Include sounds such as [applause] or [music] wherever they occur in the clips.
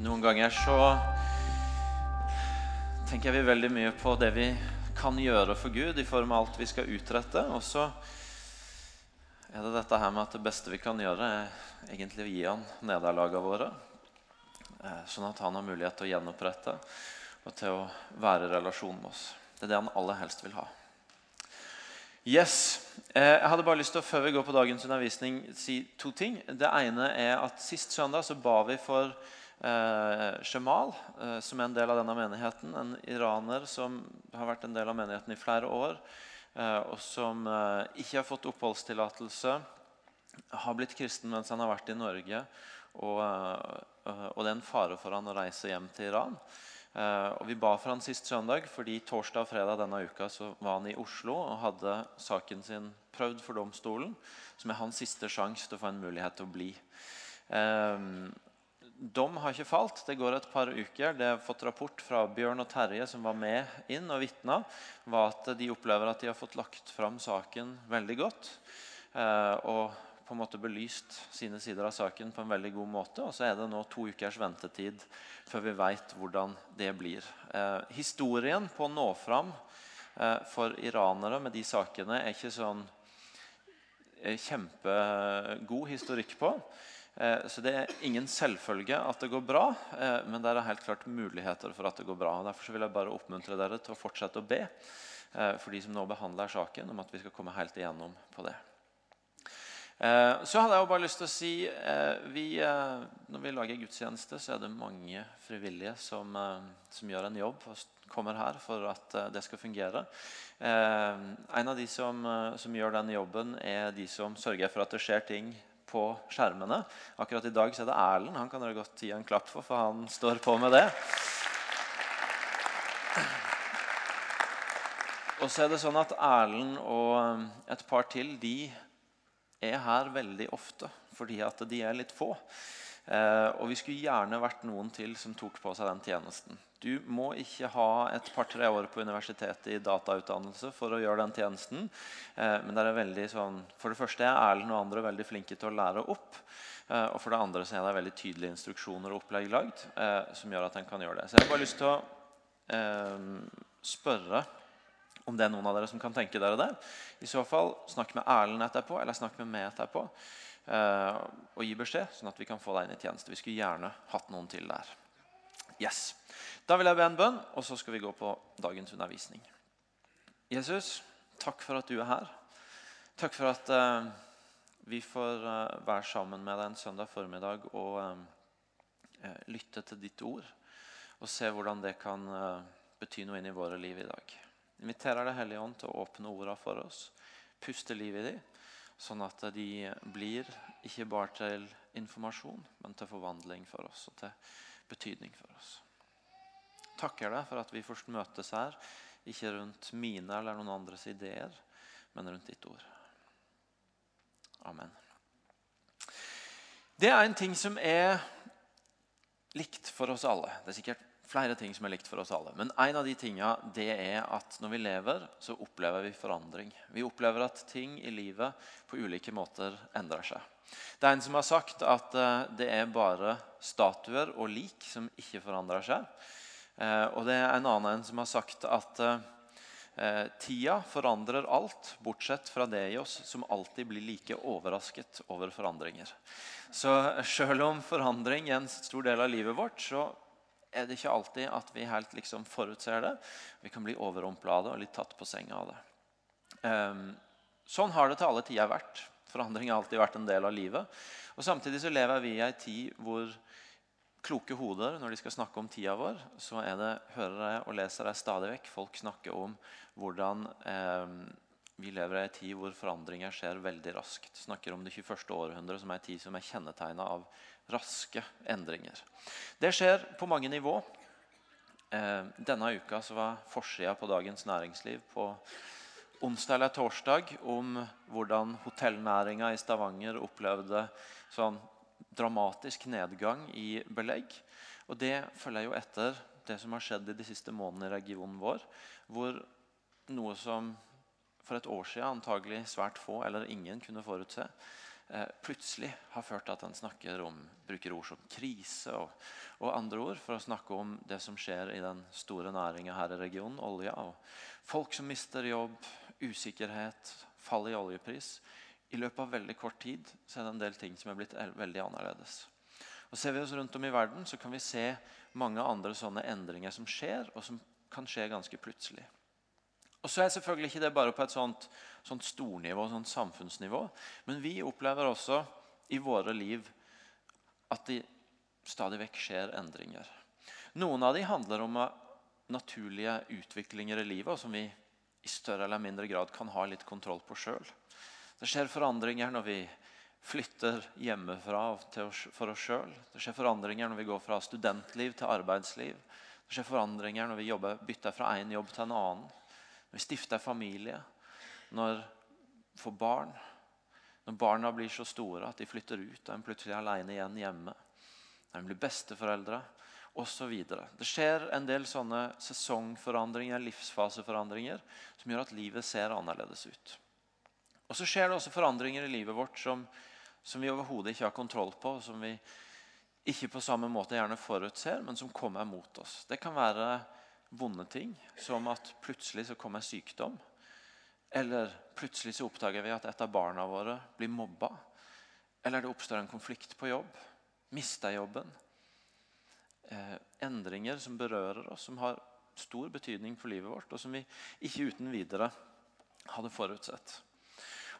Noen ganger så tenker vi veldig mye på det vi kan gjøre for Gud i form av alt vi skal utrette. Og så er det dette her med at det beste vi kan gjøre, er egentlig å gi han nederlagene våre. eh, Sånn at han har mulighet til å gjenopprette og til å være i relasjon med oss. Det er det han aller helst vil ha. Yes. Eh, Jeg hadde bare lyst til å før vi går på dagens undervisning, si to ting. Det ene er at Sist søndag så ba vi for Shemal, eh, som er en del av denne menigheten. En iraner som har vært en del av menigheten i flere år, eh, og som eh, ikke har fått oppholdstillatelse. Har blitt kristen mens han har vært i Norge. Og, eh, og det er en fare for han å reise hjem til Iran. Eh, og Vi ba for han sist søndag, fordi torsdag og fredag denne uka så var han i Oslo og hadde saken sin prøvd for domstolen, som er hans siste sjanse til å få en mulighet til å bli. Dom har ikke falt. Det går et par uker. Det har fått rapport fra Bjørn og Terje, som var med inn og vitna, var at de opplever at de har fått lagt fram saken veldig godt. Eh, og på en måte belyst sine sider av saken på en veldig god måte. Og så er det nå to ukers ventetid før vi veit hvordan det blir. Eh, historien på å nå fram eh, for iranere med de sakene er ikke sånn kjempegod historikk på. Eh, Så det er ingen selvfølge at det går bra, eh, men det er helt klart muligheter for at det går bra. Og Derfor vil jeg bare oppmuntre dere til å fortsette å be eh, for de som nå behandler saken, om at vi skal komme helt igjennom på det. Så hadde jeg jo bare lyst til å si vi, Når vi lager gudstjeneste, så er det mange frivillige som, som gjør en jobb og kommer her for at det skal fungere. En av de som, som gjør den jobben, er de som sørger for at det skjer ting på skjermene. Akkurat i dag så er det Erlend. Han kan dere godt gi en klapp for, for han står på med det. Og så er det sånn at Erlend og et par til de er her veldig ofte fordi at de er litt få. Eh, og vi skulle gjerne vært noen til som tok på seg den tjenesten. Du må ikke ha et par-tre år på universitetet i datautdannelse for å gjøre den tjenesten. Eh, men det er veldig sånn, for det første er Erlend og andre veldig flinke til å lære opp. Eh, og for det andre så er det veldig tydelige instruksjoner og opplegg lagd eh, som gjør at en kan gjøre det. Så jeg har bare lyst til å spørre om det er noen av dere som kan tenke dere det. I så fall snakk med Erlend etterpå, eller snakk med meg etterpå. og gi beskjed, sånn at vi kan få deg inn i tjeneste. Vi skulle gjerne hatt noen til der. Yes. Da vil jeg be en bønn, og så skal vi gå på dagens undervisning. Jesus, takk for at du er her. Takk for at uh, vi får uh, være sammen med deg en søndag formiddag og eh, lytte til ditt ord. Og se hvordan det kan bety noe inn i våre liv i dag. Inviterer deg Hellige Ånd til å åpne ordene for oss. Puste liv i dem, sånn at de blir ikke bare til informasjon, men til forvandling for oss og til betydning for oss. Takker deg for at vi først møtes her, ikke rundt mine eller noen andres ideer, men rundt ditt ord. Amen. Det er en ting som er likt for oss alle. Det er sikkert flere ting som er likt for oss alle. Men en av de tinga det er at når vi lever, så opplever vi forandring. Vi opplever at ting i livet på ulike måter endrer seg. Det er en som har sagt at eh, det er bare statuer og lik som ikke forandrer seg. Eh, og det er en annen en som har sagt at eh, tida forandrer alt, bortsett fra det i oss som alltid blir like overrasket over forandringer. Så selv om forandring er en stor del av livet vårt, så er det ikke alltid at vi helt liksom forutser det. Vi kan bli overrumpla av det og litt tatt på senga av det. Um, sånn har det til alle tider vært. Forandring har alltid vært en del av livet. Og Samtidig så lever vi i ei tid hvor kloke hoder, når de skal snakke om tida vår, så er det, hører jeg og leser jeg stadig vekk folk snakke om hvordan eh, vi lever i en tid hvor forandringer skjer veldig raskt. Vi Snakker om det 21. århundre som er en tid som er kjennetegna av raske endringer. Det skjer på mange nivå. Eh, denne uka var forsida på Dagens Næringsliv på onsdag eller torsdag om hvordan hotellnæringa i Stavanger opplevde sånn dramatisk nedgang i belegg. Og det følger jo etter det som har skjedd i de siste månedene i regionen vår, hvor noe som for et år siden antagelig svært få eller ingen kunne forutse, eh, plutselig har ført til at han snakker om, bruker ord som krise og, og, andre ord for å snakke om det som skjer i den store næringa her i regionen, olja. og Folk som mister jobb, usikkerhet, fall i oljepris. I løpet av veldig kort tid så er det en del ting som er blitt veldig annerledes. Og Ser vi oss rundt om i verden, så kan vi se mange andre sånne endringer som skjer, og som kan skje ganske plutselig. Og så er selvfølgelig ikke det bare på et sånt, sånt stornivå, sånt samfunnsnivå. Men vi opplever også i våre liv at det stadig vekk skjer endringer. Noen av de handler om naturlige utviklinger i livet, som vi i større eller mindre grad kan ha litt kontroll på sjøl. Det skjer forandringer når vi flytter hjemmefra for oss sjøl. Det skjer forandringer når vi går fra studentliv til arbeidsliv. Det skjer forandringer når vi jobber, bytter fra én jobb til en annen. Når vi stifter familie. Når vi får barn. Når barna blir så store at de flytter ut og en plutselig er alene igjen hjemme. Når de blir besteforeldre osv. Det skjer en del sånne sesongforandringer, livsfaseforandringer, som gjør at livet ser annerledes ut. Og Så skjer det også forandringer i livet vårt som, som vi overhodet ikke har kontroll på. Som vi ikke på samme måte gjerne forutser, men som kommer mot oss. Det kan være vonde ting, som at plutselig så kommer sykdom. Eller plutselig så oppdager vi at et av barna våre blir mobba. Eller det oppstår en konflikt på jobb. Mister jobben. Eh, endringer som berører oss, som har stor betydning for livet vårt, og som vi ikke uten videre hadde forutsett.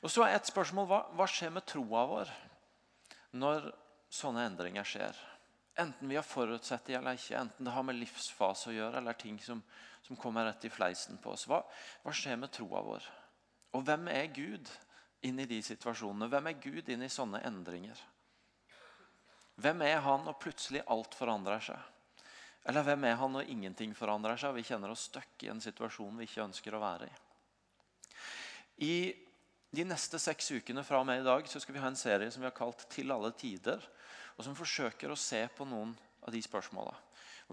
Og så er et spørsmål hva, hva skjer med troa vår når sånne endringer skjer? Enten vi har forutsett det eller ikke, enten det har med livsfase å gjøre, eller ting som, som kommer rett i fleisen på oss. Hva, hva skjer med troa vår? Og hvem er Gud inn i de situasjonene? Hvem er Gud inn i sånne endringer? Hvem er han når plutselig alt forandrer seg? Eller hvem er han når ingenting forandrer seg og vi kjenner oss stuck i en situasjon vi ikke ønsker å være i? I de neste seks ukene fra og med i dag så skal vi ha en serie som vi har kalt 'Til alle tider', og som forsøker å se på noen av de spørsmåla.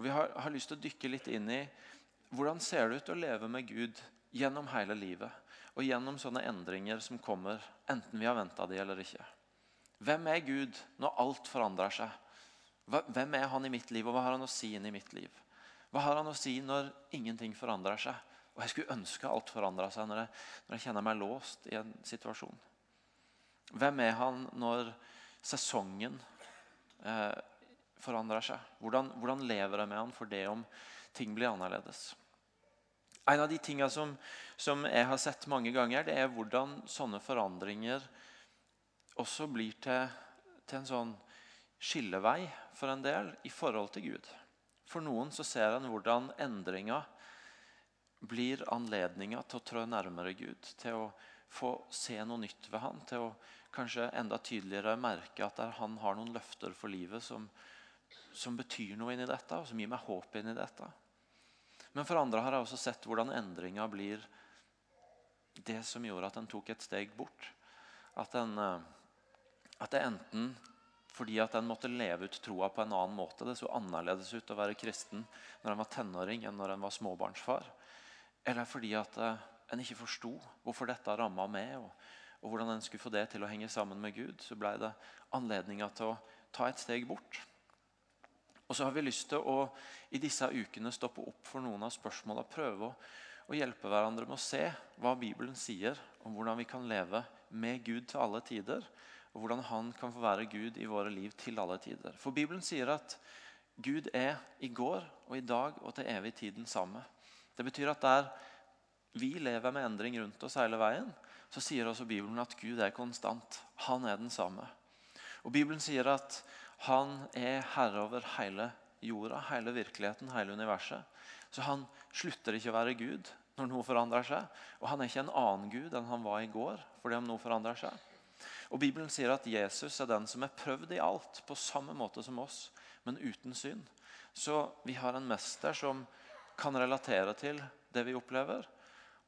Vi har, har, lyst til å dykke litt inn i hvordan ser det ut å leve med Gud gjennom hele livet. Og gjennom sånne endringer som kommer, enten vi har venta de eller ikke. Hvem er Gud når alt forandrer seg? Hvem er han i mitt liv, og hva har han å si inn i mitt liv? Hva har han å si når ingenting forandrer seg? Og Jeg skulle ønske alt forandra seg når jeg, når jeg, kjenner meg låst i en situasjon. Hvem er han når sesongen forandrer seg? Hvordan, hvordan, lever jeg med han for det om ting blir annerledes? En av de tingene som, som jeg har sett mange ganger, det er hvordan sånne forandringer også blir til, til en sånn skillevei for en del i forhold til Gud. For noen så ser en hvordan endringer blir anledninga til å trå nærmere Gud, til å få se noe nytt ved han, til å kanskje enda tydeligere merke at han har noen løfter for livet som, som betyr noe inni dette, og som gir meg håp inni dette. Men for andre har jeg også sett hvordan endringa blir det som gjorde at en tok et steg bort. At, en, eh, at det enten fordi at en måtte leve ut troa på en annen måte. Det så annerledes ut å være kristen når en var tenåring enn når en var småbarnsfar. Eller fordi at uh, en ikke forsto hvorfor dette ramma meg, og, og, hvordan en skulle få det til å henge sammen med Gud, så ble det anledninga til å ta et steg bort. Og så har vi lyst til å i disse ukene stoppe opp for noen av spørsmåla. Prøve å, å, hjelpe hverandre med å se hva Bibelen sier om hvordan vi kan leve med Gud til alle tider. Og hvordan han kan få være Gud i våre liv til alle tider. For Bibelen sier at Gud er i går og i dag og til evig tid den samme. Det betyr at der vi lever med endring rundt oss hele veien, så sier også Bibelen at Gud er konstant. Han er den samme. Og Bibelen sier at han er herre over hele jorda, hele virkeligheten, hele universet. Så han slutter ikke å være Gud når noe forandrer seg. Og han er ikke en annen Gud enn han var i går fordi om noe forandrer seg. Og Bibelen sier at Jesus er den som er prøvd i alt, på samme måte som oss, men uten synd. Så vi har en mester som kan relatere til det vi opplever,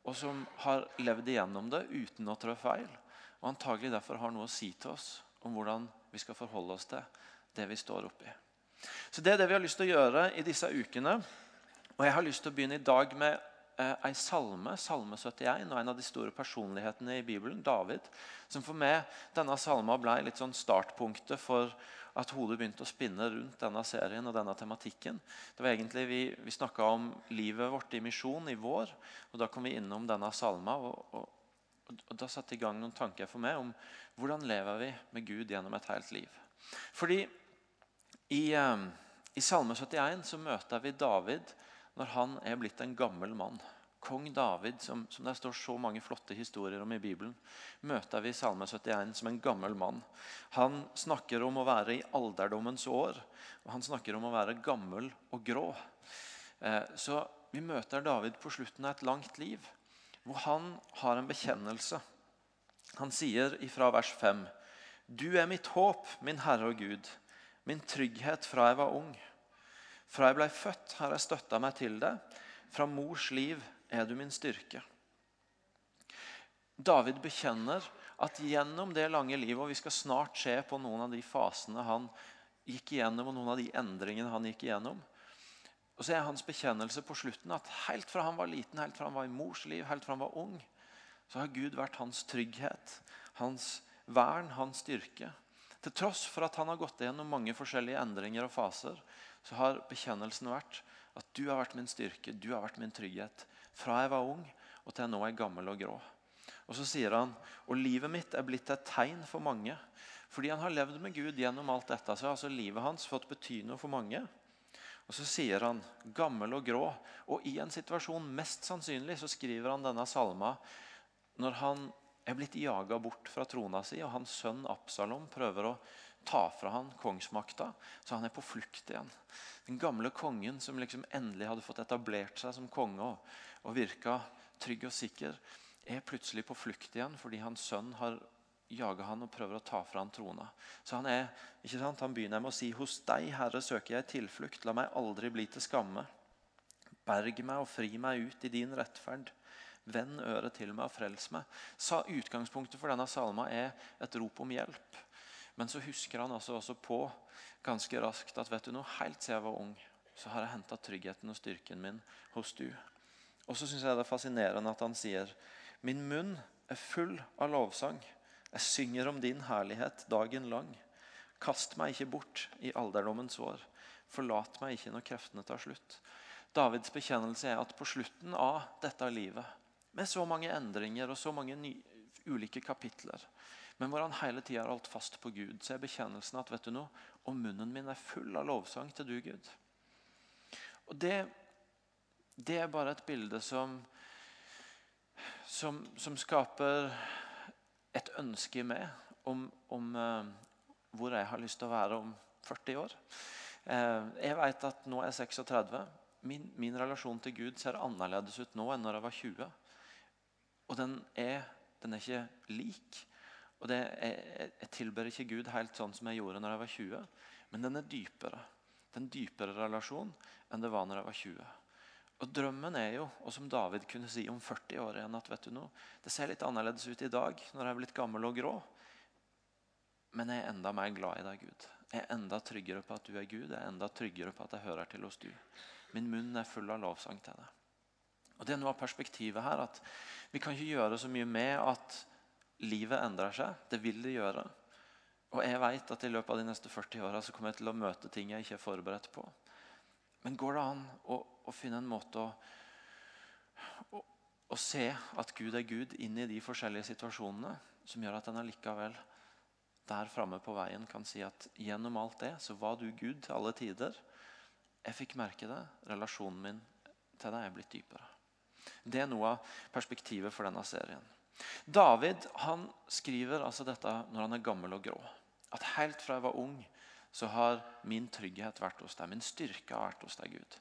og som har levd igjennom det uten å trå feil. Og antagelig derfor har noe å si til oss om hvordan vi skal forholde oss til det vi står oppi. Så Det er det vi har lyst til å gjøre i disse ukene. Og Jeg har lyst til å begynne i dag med eh, ei salme, salme 71, og en av de store personlighetene i Bibelen, David, som for meg denne salma ble litt sånn startpunktet for at hodet begynte å spinne rundt denne serien og denne tematikken. Det var egentlig Vi, vi snakka om livet vårt i misjon i vår, og da kom vi innom denne salma. Og, og, og Da satte i gang noen tanker for meg om hvordan lever vi med Gud gjennom et helt liv. Fordi i, eh, i Salme 71 så møter vi David når han er blitt en gammel mann. Kong David, som, som, det står så mange flotte historier om i Bibelen, møter vi i Salme 71 som en gammel mann. Han snakker om å være i alderdommens år, og han snakker om å være gammel og grå. Eh, så vi møter David på slutten av et langt liv, hvor han har en bekjennelse. Han sier ifra vers 5.: Du er mitt håp, min Herre og Gud, min trygghet fra jeg var ung. Fra jeg blei født, har jeg støtta meg til det. Fra mors liv er du min styrke. David bekjenner at gjennom det lange livet, og vi skal snart se på noen av de fasene han gikk igjennom, og noen av de endringene han gikk igjennom, og så er hans bekjennelse på slutten at helt fra han var liten, helt fra han var i mors liv, helt fra han var ung, så har Gud vært hans trygghet, hans vern, hans styrke. Til tross for at han har gått gjennom mange forskjellige endringer og faser, så har bekjennelsen vært at du har vært min styrke, du har vært min trygghet. Fra jeg var ung og til jeg nå er gammel og grå. Og så sier han og livet mitt er blitt et tegn for mange. Fordi han har levd med Gud gjennom alt dette, så har altså livet hans fått bety noe for mange. Og Så sier han gammel og grå. Og i en situasjon mest sannsynlig så skriver han denne salma når han er blitt jaga bort fra trona si, og hans sønn Absalom prøver å ta fra han kongsmakta, så han er på flukt igjen. Den gamle kongen som liksom endelig hadde fått etablert seg som konge og, og virka trygg og sikker, er plutselig på flukt igjen fordi hans sønn har jaga han og prøver å ta fra han trona. Så han er, ikke sant? Han begynner med å si Hos deg, Herre, søker jeg tilflukt. La meg aldri bli til skamme. Berg meg og fri meg ut i din rettferd. Vend øret til meg og frels meg. Så utgangspunktet for denne salma er et rop om hjelp. Men så husker han altså også på ganske raskt at vet du noe, helt siden jeg var ung, så har jeg henta tryggheten og styrken min hos du. Og så syns jeg det er fascinerende at han sier Min munn er full av lovsang. Jeg synger om din herlighet dagen lang. Kast meg ikke bort i alderdommens år. Forlat meg ikke når kreftene tar slutt. Davids bekjennelse er at på slutten av dette livet, med så mange endringer og så mange ulike kapitler, men hvor han hele tida har holdt fast på Gud, så er bekjennelsen at vet du noe, og munnen min er full av lovsang til du, Gud. Og det, det er bare et bilde som, som, som skaper et ønske i meg om, om uh, hvor jeg har lyst til å være om 40 år. Uh, jeg vet at nå er jeg 36. Min, min, relasjon til Gud ser annerledes ut nå enn når jeg var 20. Og den er, den er ikke lik. Og det, jeg, jeg tilber ikke Gud helt sånn som jeg gjorde når jeg var 20, men den er dypere. Den er dypere relasjon enn det var når jeg var 20. Og Drømmen er jo, og som David kunne si om 40 år igjen, at vet du noe, det ser litt annerledes ut i dag når jeg er blitt gammel og grå. Men jeg er enda mer glad i deg, Gud. Jeg er enda tryggere på at du er Gud. Jeg er enda tryggere på at jeg hører til hos du. Min munn er full av lovsang til deg. Og Det er noe av perspektivet her. at Vi kan ikke gjøre så mye med at livet endrer seg. Det vil det gjøre. Og jeg vet at i løpet av de neste 40 åra kommer jeg til å møte ting jeg ikke er forberedt på. Men går det an å, å finne en måte å, å, å, se at Gud er Gud inn i de forskjellige situasjonene, som gjør at en allikevel der framme på veien kan si at gjennom alt det så var du Gud til alle tider. Jeg fikk merke det. Relasjonen min til deg er blitt dypere. Det er noe av perspektivet for denne serien. David han skriver altså dette når han er gammel og grå. At helt fra jeg var ung, så har min trygghet vært hos deg. Min styrke har vært hos deg, Gud.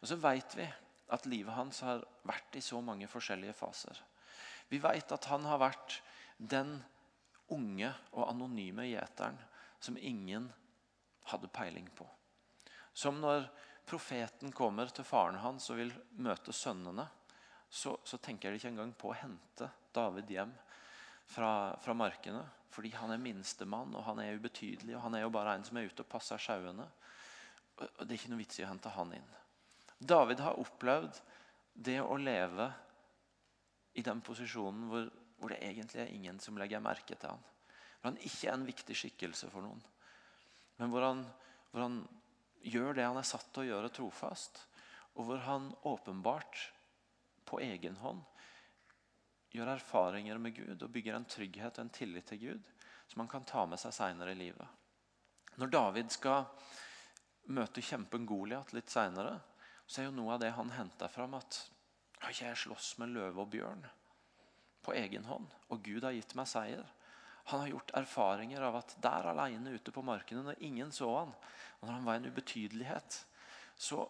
Og så vet vi at livet hans har vært i så mange forskjellige faser. Vi vet at han har vært den unge og anonyme gjeteren som ingen hadde peiling på. Som når profeten kommer til faren hans og vil møte sønnene, så, så tenker de ikke engang på å hente David hjem fra, fra markene. Fordi han er minstemann, og han er ubetydelig. og Han er jo bare en som er ute og passer sauene. Det er ikke noe vits i å hente han inn. David har opplevd det å leve i den posisjonen hvor, hvor, det egentlig er ingen som legger merke til han. Hvor han ikke er en viktig skikkelse for noen. Men hvor han, hvor han gjør det han er satt til å gjøre, trofast. Og hvor han åpenbart på egen hånd gjør erfaringer med Gud og bygger en trygghet og en tillit til Gud som han kan ta med seg seinere i livet. Når David skal møte kjempen Goliat litt seinere, så er jo noe av det han henter fram, at jeg slåss med løve og bjørn på egen hånd, og Gud har gitt meg seier. Han har gjort erfaringer av at der alene ute på markene, når ingen så han, og når han var en ubetydelighet, så,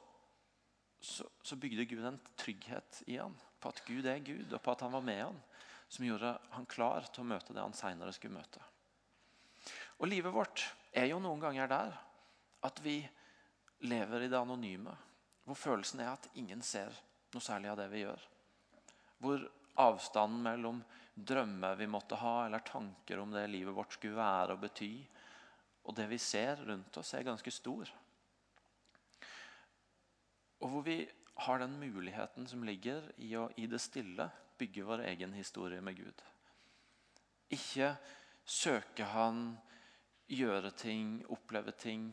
så, så bygde Gud en trygghet i han på at Gud er Gud, og på at han var med han, som gjorde han klar til å møte det han seinere skulle møte. Og livet vårt er jo noen ganger der at vi lever i det anonyme. Hvor følelsen er at ingen ser noe særlig av det vi gjør. Hvor avstanden mellom drømmer vi måtte ha, eller tanker om det livet vårt skulle være og bety, og det vi ser rundt oss, er ganske stor. Og hvor vi har den muligheten som ligger i å i det stille bygge vår egen historie med Gud. Ikke søke Han gjøre ting, oppleve ting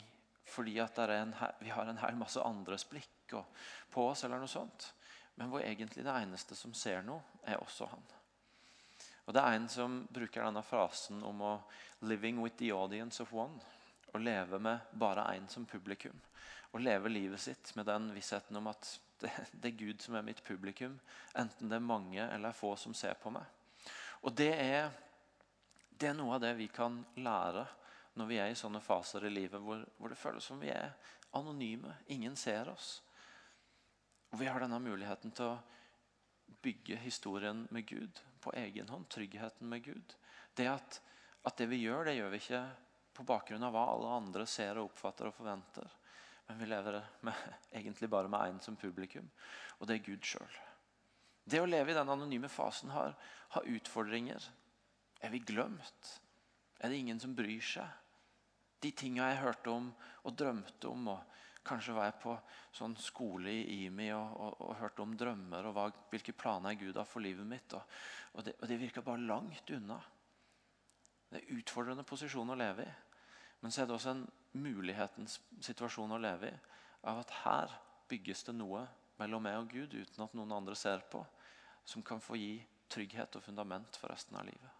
fordi en, vi har en hel masse andres blikk på oss, eller noe sånt. Men hvor egentlig det eneste som ser noe, er også han. Og Det er en som bruker denne frasen om å 'living with the audience of one'. Å leve med bare én som publikum. Å leve livet sitt med den vissheten om at det, det, er Gud som er mitt publikum. Enten det er mange eller få som ser på meg. Og det er, det er noe av det vi kan lære når vi er i sånne faser i livet hvor, hvor det føles som vi er anonyme. Ingen ser oss. Og vi har denne muligheten til å bygge historien med Gud på egen hånd. Tryggheten med Gud. Det at, at, det vi gjør, det gjør vi ikke på bakgrunn av hva alle andre ser og oppfatter og forventer. Men vi lever med, [laughs] egentlig bare med én som publikum, og det er Gud sjøl. Det å leve i den anonyme fasen har, har utfordringer. Er vi glemt? Er det ingen som bryr seg? de tinga jeg hørte om og drømte om. og Kanskje var jeg på sånn skole i IMI og, og, og hørte om drømmer og hva, hvilke planer Gud har for livet mitt. Og, og det, det virka bare langt unna. Det er utfordrende posisjon å leve i. Men så er det også en mulighetens situasjon å leve i. Av at her bygges det noe mellom meg og Gud uten at noen andre ser på. Som kan få gi trygghet og fundament for resten av livet.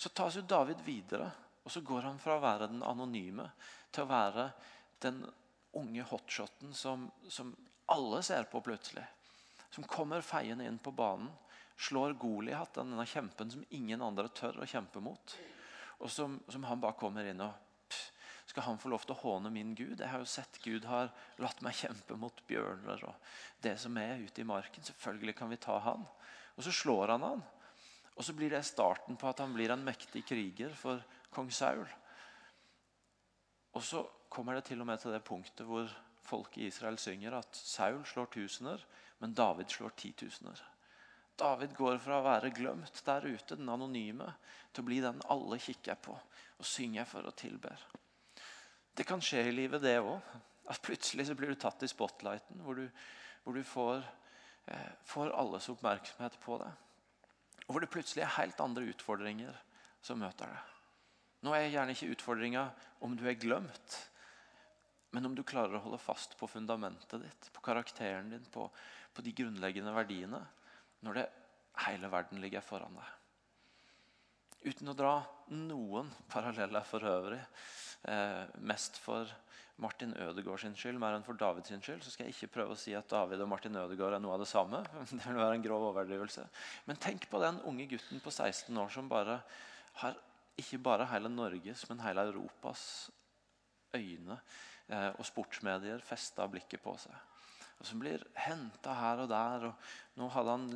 Så tas jo David videre og så går han fra å være den anonyme til å være den unge hotshoten som, som alle ser på plutselig. Som kommer feiende inn på banen, slår Goliat, denne kjempen som ingen andre tør å kjempe mot. Og som, som han bare kommer inn og Skal han få lov til å håne min Gud? Jeg har jo sett Gud har latt meg kjempe mot bjørner og det som er ute i marken. Selvfølgelig kan vi ta han. Og så slår han han. Og så blir det starten på at han blir en mektig kriger for kong Saul. Og så kommer det til og med til det punktet hvor folk i Israel synger at Saul slår tusener, men David slår titusener. David går fra å være glemt der ute, den anonyme, til å bli den alle kikker på og synger for og tilber. Det kan skje i livet, det òg. At plutselig så blir du tatt i spotlighten, hvor du, hvor du får, eh, får alles oppmerksomhet på deg. Og hvor det plutselig er helt andre utfordringer som møter deg. Nå er gjerne ikke utfordringa om du er glemt, men om du klarer å holde fast på fundamentet ditt, på karakteren din, på, på de grunnleggende verdiene, når det hele verden ligger foran deg. Uten å dra noen paralleller for øvrig, eh, mest for Martin Ødegaard sin skyld mer enn for David sin skyld, så skal jeg ikke prøve å si at David og Martin Ødegaard er noe av det samme. [laughs] Det vil være en grov overdrivelse. Men tenk på den unge gutten på 16 år som bare har ikke bare hele Norges, men hele Europas øyne eh, og sportsmedier festa blikket på seg. Og Som blir henta her og der. og Nå hadde han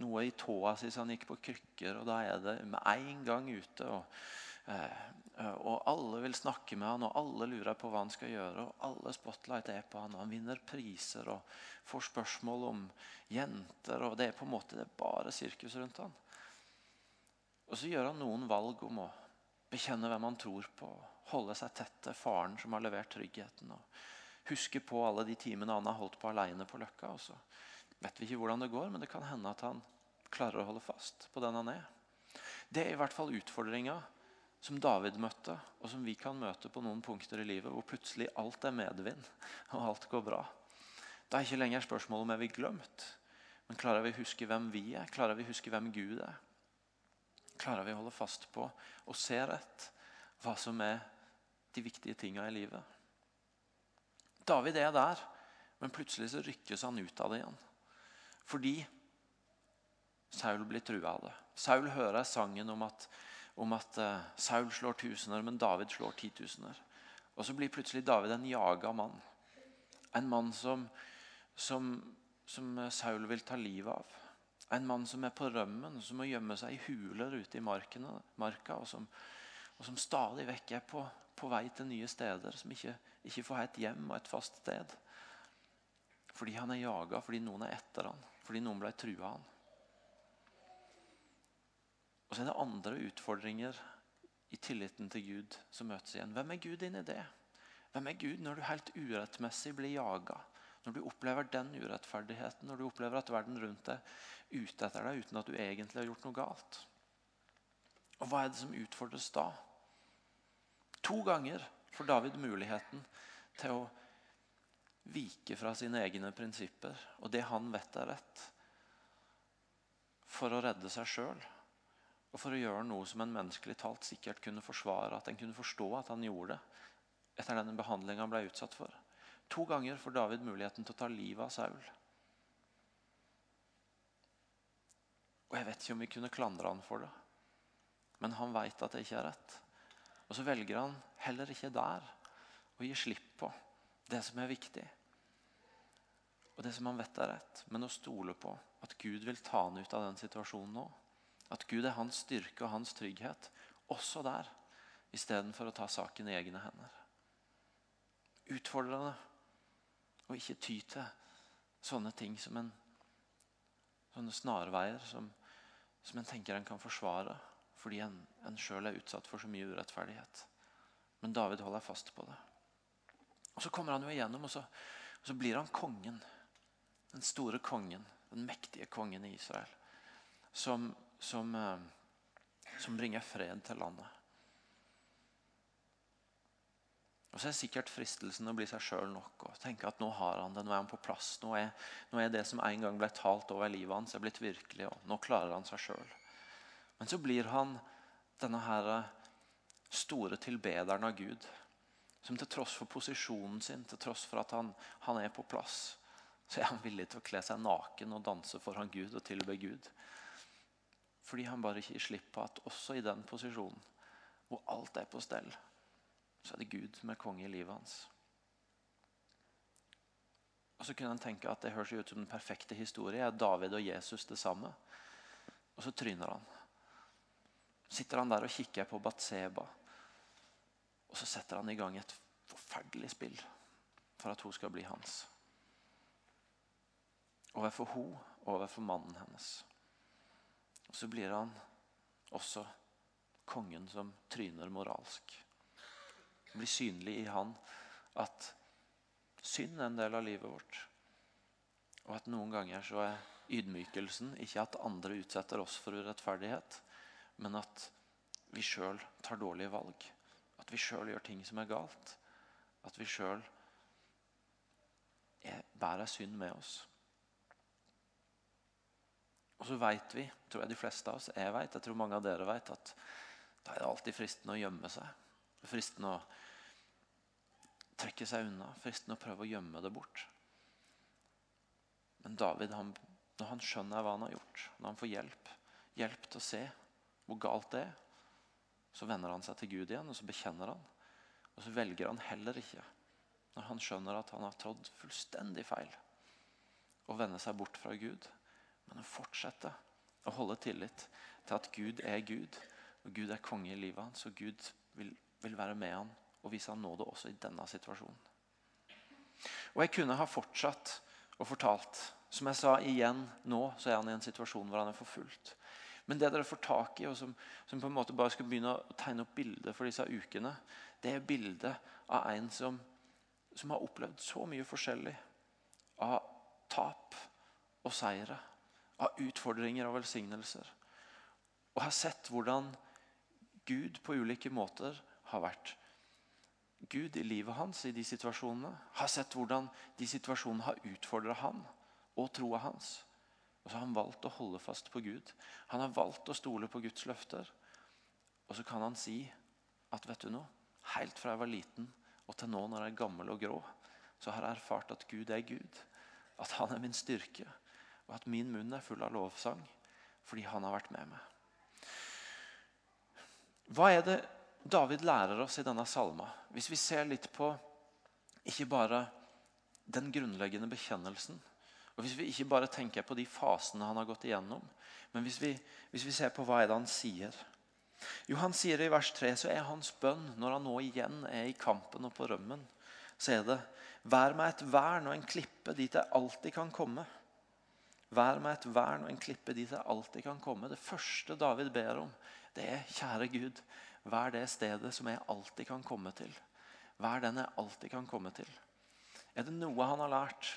noe i tåa si så han gikk på krykker, og da er det med en gang ute. og eh, og alle vil snakke med han, og alle lurer på hva han skal gjøre. og Alle spotlight er på han, og han vinner priser og får spørsmål om jenter. og Det er på en måte bare sirkus rundt han. Og så gjør han noen valg om å bekjenne hvem han tror på, holde seg tett til faren som har levert tryggheten. og Huske på alle de timene han har holdt på alene på Løkka. Og så vet vi ikke hvordan det går, men det kan hende at han klarer å holde fast på den han er. Det er i hvert fall utfordringa som David møtte, og som vi kan møte på noen punkter i livet hvor plutselig alt er medvind og alt går bra. Det er ikke lenger spørsmålet om er vi glemt, men klarer vi å huske hvem vi er? Klarer vi å huske hvem Gud er? Klarer vi å holde fast på og se rett hva som er de viktige tinga i livet? David er der, men plutselig så rykkes han ut av det igjen. Fordi Saul blir trua av det. Saul hører sangen om at, om at uh, Saul slår tusener, men David slår titusener. Og så blir plutselig David en jaga mann. En mann som, som, som Saul vil ta livet av. En mann som er på rømmen, som må gjemme seg i huler ute i markene, marka, og som, og som stadig vekk er på, på, vei til nye steder, som ikke, ikke får et hjem og et fast sted. Fordi han er jaga, fordi noen er etter han, fordi noen ble trua han. Og så er det andre utfordringer i tilliten til Gud som møtes igjen. Hvem er Gud inni det? Hvem er Gud når du helt urettmessig blir jaga? Når du opplever den urettferdigheten, når du opplever at verden rundt deg er ute etter deg uten at du egentlig har gjort noe galt. Og hva er det som utfordres da? To ganger får David muligheten til å vike fra sine egne prinsipper og det han vet er rett, for å redde seg sjøl. Og for å gjøre noe som en menneskelig talt sikkert kunne forsvare, at en kunne forstå at han gjorde det etter den behandlinga han ble utsatt for. To ganger får David muligheten til å ta livet av Saul. Og Jeg vet ikke om vi kunne klandre han for det, men han veit at det ikke er rett. Og så velger han heller ikke der å gi slipp på det som er viktig, og det som han vet er rett, men å stole på at Gud vil ta han ut av den situasjonen nå. At Gud er hans styrke og hans trygghet også der, istedenfor å ta saken i egne hender. Utfordrende å ikke ty til sånne ting som en sånne snarveier som, som en tenker en kan forsvare fordi en, en sjøl er utsatt for så mye urettferdighet. Men David holder fast på det. Og Så kommer han jo igjennom, og så, og så blir han kongen. Den store kongen, den mektige kongen i Israel. Som, som, eh, som bringer fred til landet. Og så er sikkert fristelsen å bli seg sjøl nok og tenke at nå har han det, nå er han på plass. Nå er, nå er det som en gang ble talt over livet hans, er blitt virkelig, og nå klarer han seg sjøl. Men så blir han denne her store tilbederen av Gud. Som til tross for posisjonen sin, til tross for at han, han er på plass, så er han villig til å kle seg naken og danse foran Gud og tilbe Gud. Fordi han bare ikke gir slipp på at også i den posisjonen, hvor alt er på stell, så er det Gud som er konge i livet hans. Og Så kunne en tenke at det høres ut som den perfekte historie. Er David og Jesus det samme? Og så tryner han. Sitter han der og kikker på Batseba. Og så setter han i gang et forferdelig spill for at hun skal bli hans. Overfor hun og overfor mannen hennes. Og så blir han også kongen som tryner moralsk. Det blir synlig i han at synd er en del av livet vårt. Og at noen ganger så er ydmykelsen ikke at andre utsetter oss for urettferdighet, men at vi sjøl tar dårlige valg. At vi sjøl gjør ting som er galt. At vi sjøl bærer synd med oss. Og så veit vi, tror jeg de fleste av oss, jeg vet, jeg tror mange av dere vet, at da er det alltid fristende å gjemme seg. Fristende å trekke seg unna. Fristende å prøve å gjemme det bort. Men David, han, når han skjønner hva han har gjort, når han får hjelp, hjelp til å se hvor galt det er, så vender han seg til Gud igjen og så bekjenner han. Og så velger han heller ikke, når han skjønner at han har trådd fullstendig feil, å vende seg bort fra Gud, men å fortsette å holde tillit til at Gud er Gud, og Gud er konge i livet hans, og Gud vil, vil være med han og vise han nåde også i denne situasjonen. Og Jeg kunne ha fortsatt og fortalt. Som jeg sa igjen nå, så er han i en situasjon hvor han er forfulgt. Men det dere får tak i, og som, som på en måte bare skal begynne å tegne opp bildet for disse ukene, det er bildet av en som, som har opplevd så mye forskjellig. Av tap, og seire, av utfordringer og velsignelser. Og har sett hvordan Gud på ulike måter har vært Gud i livet hans i de situasjonene. Har sett hvordan de situasjonene har utfordra han og troa hans. Og så har han valgt å holde fast på Gud. Han har valgt å stole på Guds løfter. Og så kan han si at vet du noe, helt fra jeg var liten og til nå når jeg er gammel og grå, så har jeg erfart at Gud er Gud. At han er min styrke, og at min munn er full av lovsang fordi han har vært med meg. Hva er det David lærer oss i denne salma? Hvis vi ser litt på ikke bare den grunnleggende bekjennelsen, og Hvis vi ikke bare tenker på de fasene han har gått igjennom, men hvis vi, hvis vi ser på hva er det han sier Jo, Han sier i vers 3 så er hans bønn når han nå igjen er i kampen og på rømmen, så er det Vær meg et vern og en klippe dit jeg alltid kan komme. Vær meg et vern og en klippe dit jeg alltid kan komme. Det første David ber om, det er kjære Gud, vær det stedet som jeg alltid kan komme til. Vær den jeg alltid kan komme til. Er det noe han har lært,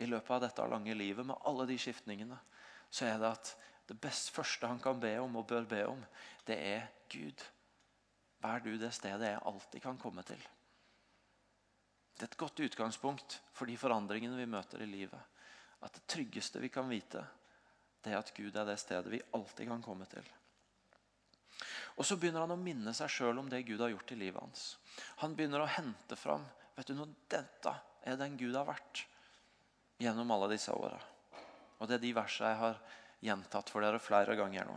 i løpet av dette lange livet med alle de skiftningene, så er det at det best første han kan be om og bør be om, det er Gud. Vær du det stedet jeg alltid kan komme til. Det er et godt utgangspunkt for de forandringene vi møter i livet. At det tryggeste vi kan vite, det er at Gud er det stedet vi alltid kan komme til. Og Så begynner han å minne seg sjøl om det Gud har gjort i livet hans. Han begynner å hente fram vet du noe, dette er den Gud har vært gjennom alle disse åra. Og det er de versene jeg har gjentatt for dere flere ganger nå.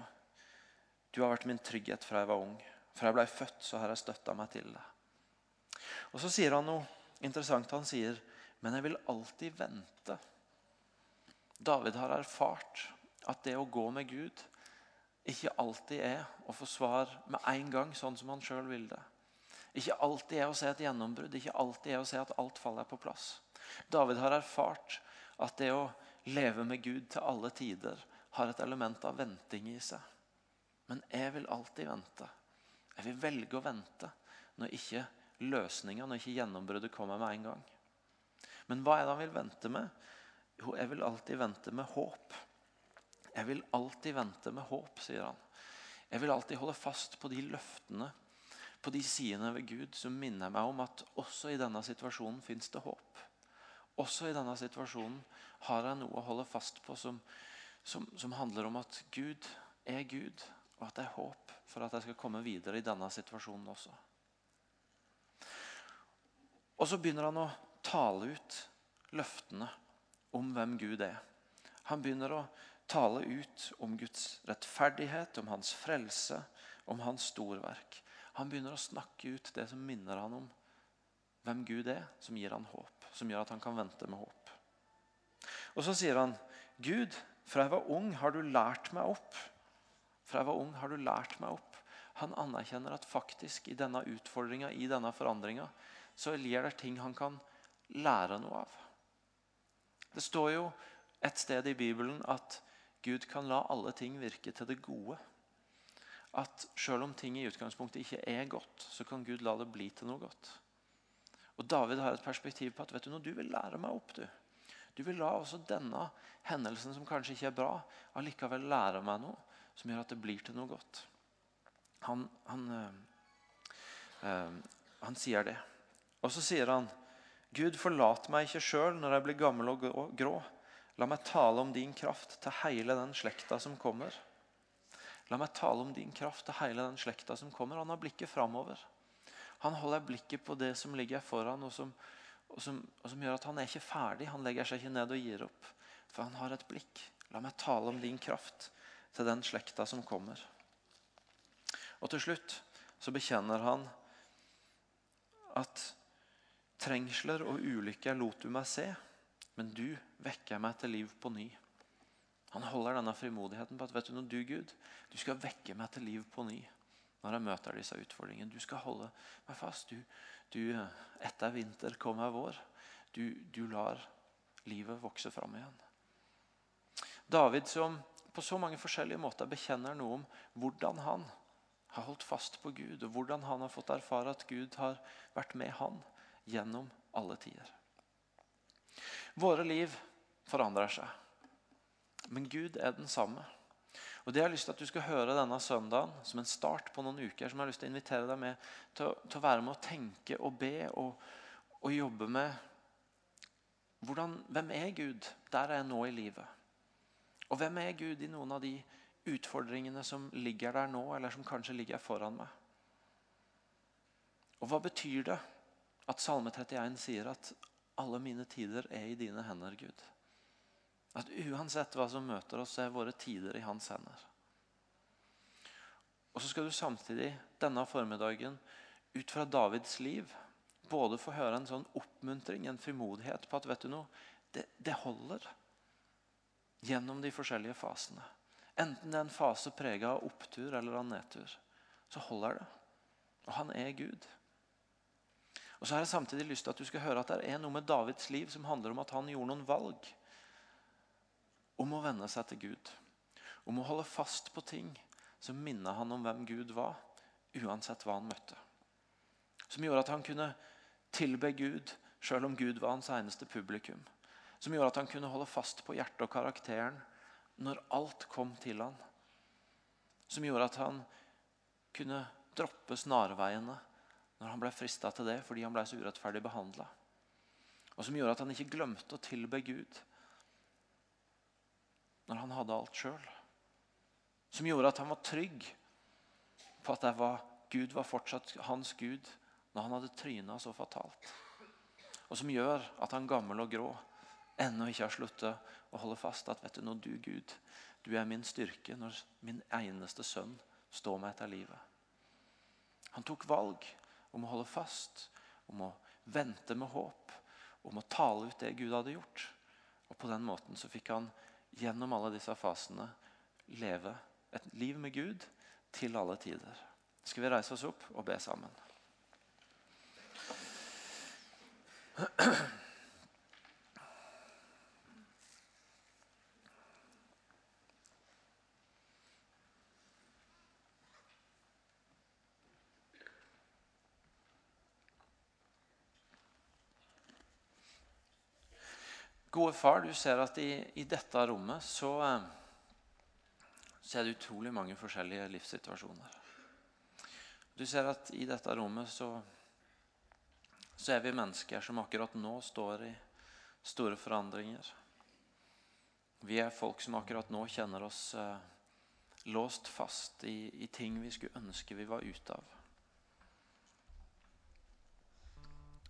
Du har vært min trygghet fra jeg var ung. Fra jeg ble født, så har jeg støtta meg til det. Og Så sier han noe interessant. Han sier, 'Men jeg vil alltid vente'. David har erfart at det å gå med Gud ikke alltid er å få svar med en gang, sånn som han sjøl vil det. Ikke alltid er å se et gjennombrudd, ikke alltid er å se at alt faller på plass. David har erfart at det å leve med Gud til alle tider har et element av venting i seg. Men jeg vil alltid vente. Jeg vil velge å vente når ikke løsninga, når ikke gjennombruddet kommer med en gang. Men hva er det han vil vente med? Jo, jeg vil alltid vente med håp. Jeg vil alltid vente med håp, sier han. Jeg vil alltid holde fast på de løftene, på de sidene ved Gud som minner meg om at også i denne situasjonen fins det håp. Også i denne situasjonen har jeg noe å holde fast på som, som, som handler om at Gud er Gud, og at det er håp for at jeg skal komme videre i denne situasjonen også. Og så begynner han å tale ut løftene om hvem Gud er. Han begynner å tale ut om Guds rettferdighet, om hans frelse, om hans storverk. Han begynner å snakke ut det som minner han om hvem Gud er, som gir han håp som gjør at han kan vente med håp. Og så sier han, 'Gud, fra jeg var ung, har du lært meg opp.' Fra jeg var ung, har du lært meg opp. Han anerkjenner at faktisk i denne utfordringa, i denne forandringa, så ligger det ting han kan lære noe av. Det står jo et sted i Bibelen at Gud kan la alle ting virke til det gode. At selv om ting i utgangspunktet ikke er godt, så kan Gud la det bli til noe godt. Og David har et perspektiv på at vet du noe, du vil lære meg opp. Du Du vil la også denne hendelsen, som kanskje ikke er bra, allikevel lære meg noe som gjør at det blir til noe godt. Han, han, øh, øh, han sier det. Og så sier han Gud, forlat meg ikke sjøl når jeg blir gammel og grå. La meg tale om din kraft til hele den slekta som kommer. La meg tale om din kraft til hele den slekta som kommer. Han har blikket framover. Han holder blikket på det som ligger foran, og som, og som, og som gjør at han er ikke ferdig. Han legger seg ikke ned og gir opp. For han har et blikk. La meg tale om din kraft til den slekta som kommer. Og til slutt så bekjenner han at trengsler og ulykker lot du meg se, men du vekker meg til liv på ny. Han holder denne frimodigheten på at vet du noe, du Gud, du skal vekke meg til liv på ny når jeg møter disse utfordringene. Du skal holde meg fast. Du, du, etter vinter kommer vår. Du, du lar livet vokse fram igjen. David som på så mange forskjellige måter bekjenner noe om hvordan han har holdt fast på Gud, og hvordan han har fått erfare at Gud har vært med han gjennom alle tider. Våre liv forandrer seg. Men Gud er den samme. Og det Jeg har lyst til at du skal høre denne søndagen som en start på noen uker, som jeg har lyst til å invitere deg med til, til å være med å tenke og be og, og jobbe med hvordan, Hvem er Gud der jeg er nå i livet? Og hvem er Gud i noen av de utfordringene som ligger der nå, eller som kanskje ligger foran meg? Og hva betyr det at Salme 31 sier at alle mine tider er i dine hender, Gud? At uansett hva som møter oss, er våre tider i hans hender. Og så skal du samtidig denne formiddagen ut fra Davids liv både få høre en sånn oppmuntring, en frimodighet på at vet du noe, det, det holder gjennom de forskjellige fasene. Enten det er en fase prega av opptur eller av nedtur, så holder det. Og han er Gud. Og så har jeg samtidig lyst til at du skal høre at det er noe med Davids liv som handler om at han gjorde noen valg om å venne seg til Gud. Om å holde fast på ting som minnet han om hvem Gud var, uansett hva han møtte. Som gjorde at han kunne tilbe Gud selv om Gud var hans eneste publikum. Som gjorde at han kunne holde fast på hjertet og karakteren når alt kom til han. Som gjorde at han kunne droppe snarveiene når han ble frista til det fordi han ble så urettferdig behandla. Og som gjorde at han ikke glemte å tilbe Gud når han hadde alt sjøl. Som gjorde at han var trygg på at var, Gud var fortsatt hans Gud når han hadde tryna så fatalt. Og som gjør at han gammel og grå ennå ikke har sluttet å holde fast at vet du nå, du Gud, du er min styrke når min eneste sønn står meg etter livet. Han tok valg om å holde fast, om å vente med håp, om å tale ut det Gud hadde gjort. Og På den måten så fikk han gjennom alle disse fasene leve et liv med Gud til alle tider. Skal vi reise oss opp og be sammen? Gode far, du ser at i, i dette rommet så, eh, så, er det utrolig mange forskjellige livssituasjoner. Du ser at i dette rommet så, så er vi mennesker som akkurat nå står i store forandringer. Vi er folk som akkurat nå kjenner oss eh, låst fast i, i ting vi skulle ønske vi var ute av.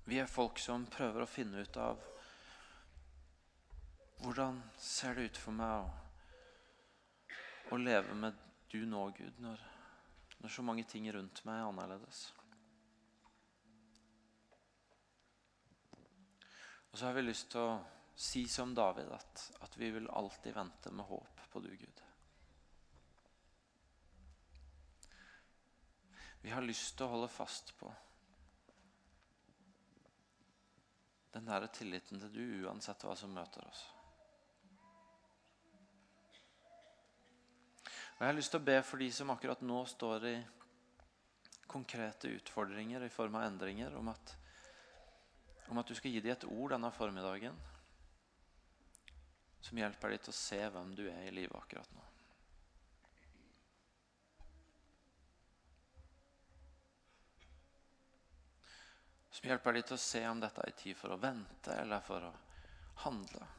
Vi er folk som prøver å finne ut av hvordan ser det ut for meg å, å leve med du nå, Gud, når, når så mange ting rundt meg er annerledes? Og så har vi lyst til å si som David at, at vi vil alltid vente med håp på du, Gud. Vi har lyst til å holde fast på den nære tilliten til du uansett hva som møter oss. Jeg har lyst til å be for de som akkurat nå står i konkrete utfordringer i form av endringer, om at, om at du skal gi dem et ord denne formiddagen som hjelper dem til å se hvem du er i livet akkurat nå. Som hjelper dem til å se om dette er tid for å vente eller for å handle.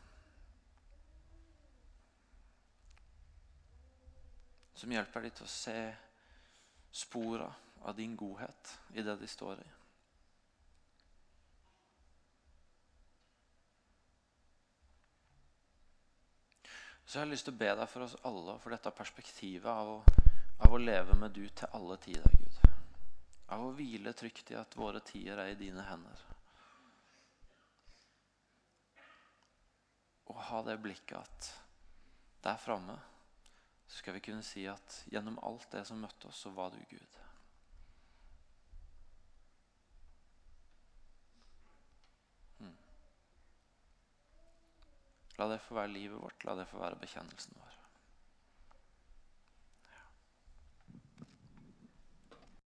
Som hjelper dem til å se spora av din godhet i det de står i. Så jeg har lyst til å be deg for oss alle for dette perspektivet av å, av å leve med du til alle tider, Gud. Av å hvile trygt i at våre tider er i dine hender. Og ha det blikket at der framme så skal vi kunne si at gjennom alt det som møtte oss, så var du Gud. Hmm. La det få være livet vårt, la det få være bekjennelsen vår.